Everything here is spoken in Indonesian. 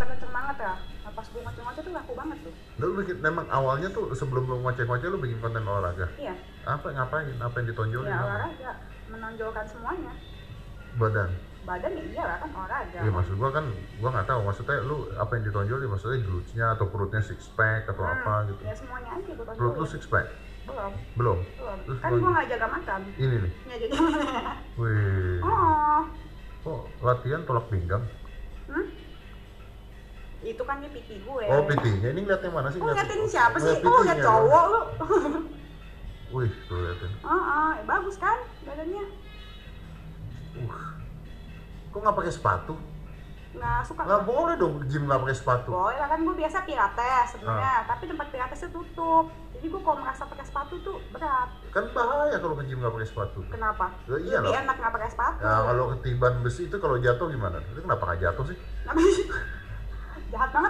kenceng-kenceng banget ya nah, pas gue ngoceh-ngoceh tuh laku banget tuh Lu bikin memang awalnya tuh sebelum lu ngoceh-ngoceh lu bikin konten olahraga. iya Apa ngapain? Apa yang ditonjolin? ya olahraga menonjolkan semuanya Badan. badan ya iyalah kan olahraga Iya maksud gua kan gua nggak tahu maksudnya lu apa yang ditonjolin maksudnya glutesnya atau perutnya six pack atau Hmm, apa gitu. ya semuanya aja gue Perut lu tonjolin six pack? belum Belum. belum Terus kan gua- gue nggak jaga makan Ini nih. ya jadi Wih. oh Kok latihan tolak pinggang? Itu kan dia pipi gue Oh, PT-nya ini ngeliat yang mana sih? Lu Ngeliat- ngeliatin siapa sih? ngeliat Lu PT-nya liat dong. cowok lu. Wih, tuh liatin. Heeh, eh, bagus kan badannya. Uh. Kok nggak pakai sepatu? Nggak suka. Nggak boleh dong gym nggak pakai sepatu. Boleh lah kan gue biasa pilates sebenarnya, Ah. tapi tempat pilatesnya tutup. Jadi gue kalau merasa pakai sepatu tuh berat. Kan bahaya kalau ke gym nggak pakai sepatu. Kenapa? Ya, iya Lebih enak nggak pakai sepatu. Ya kalau ketiban besi itu kalau jatuh gimana? Itu kenapa nggak jatuh sih? जहाँ कहाँ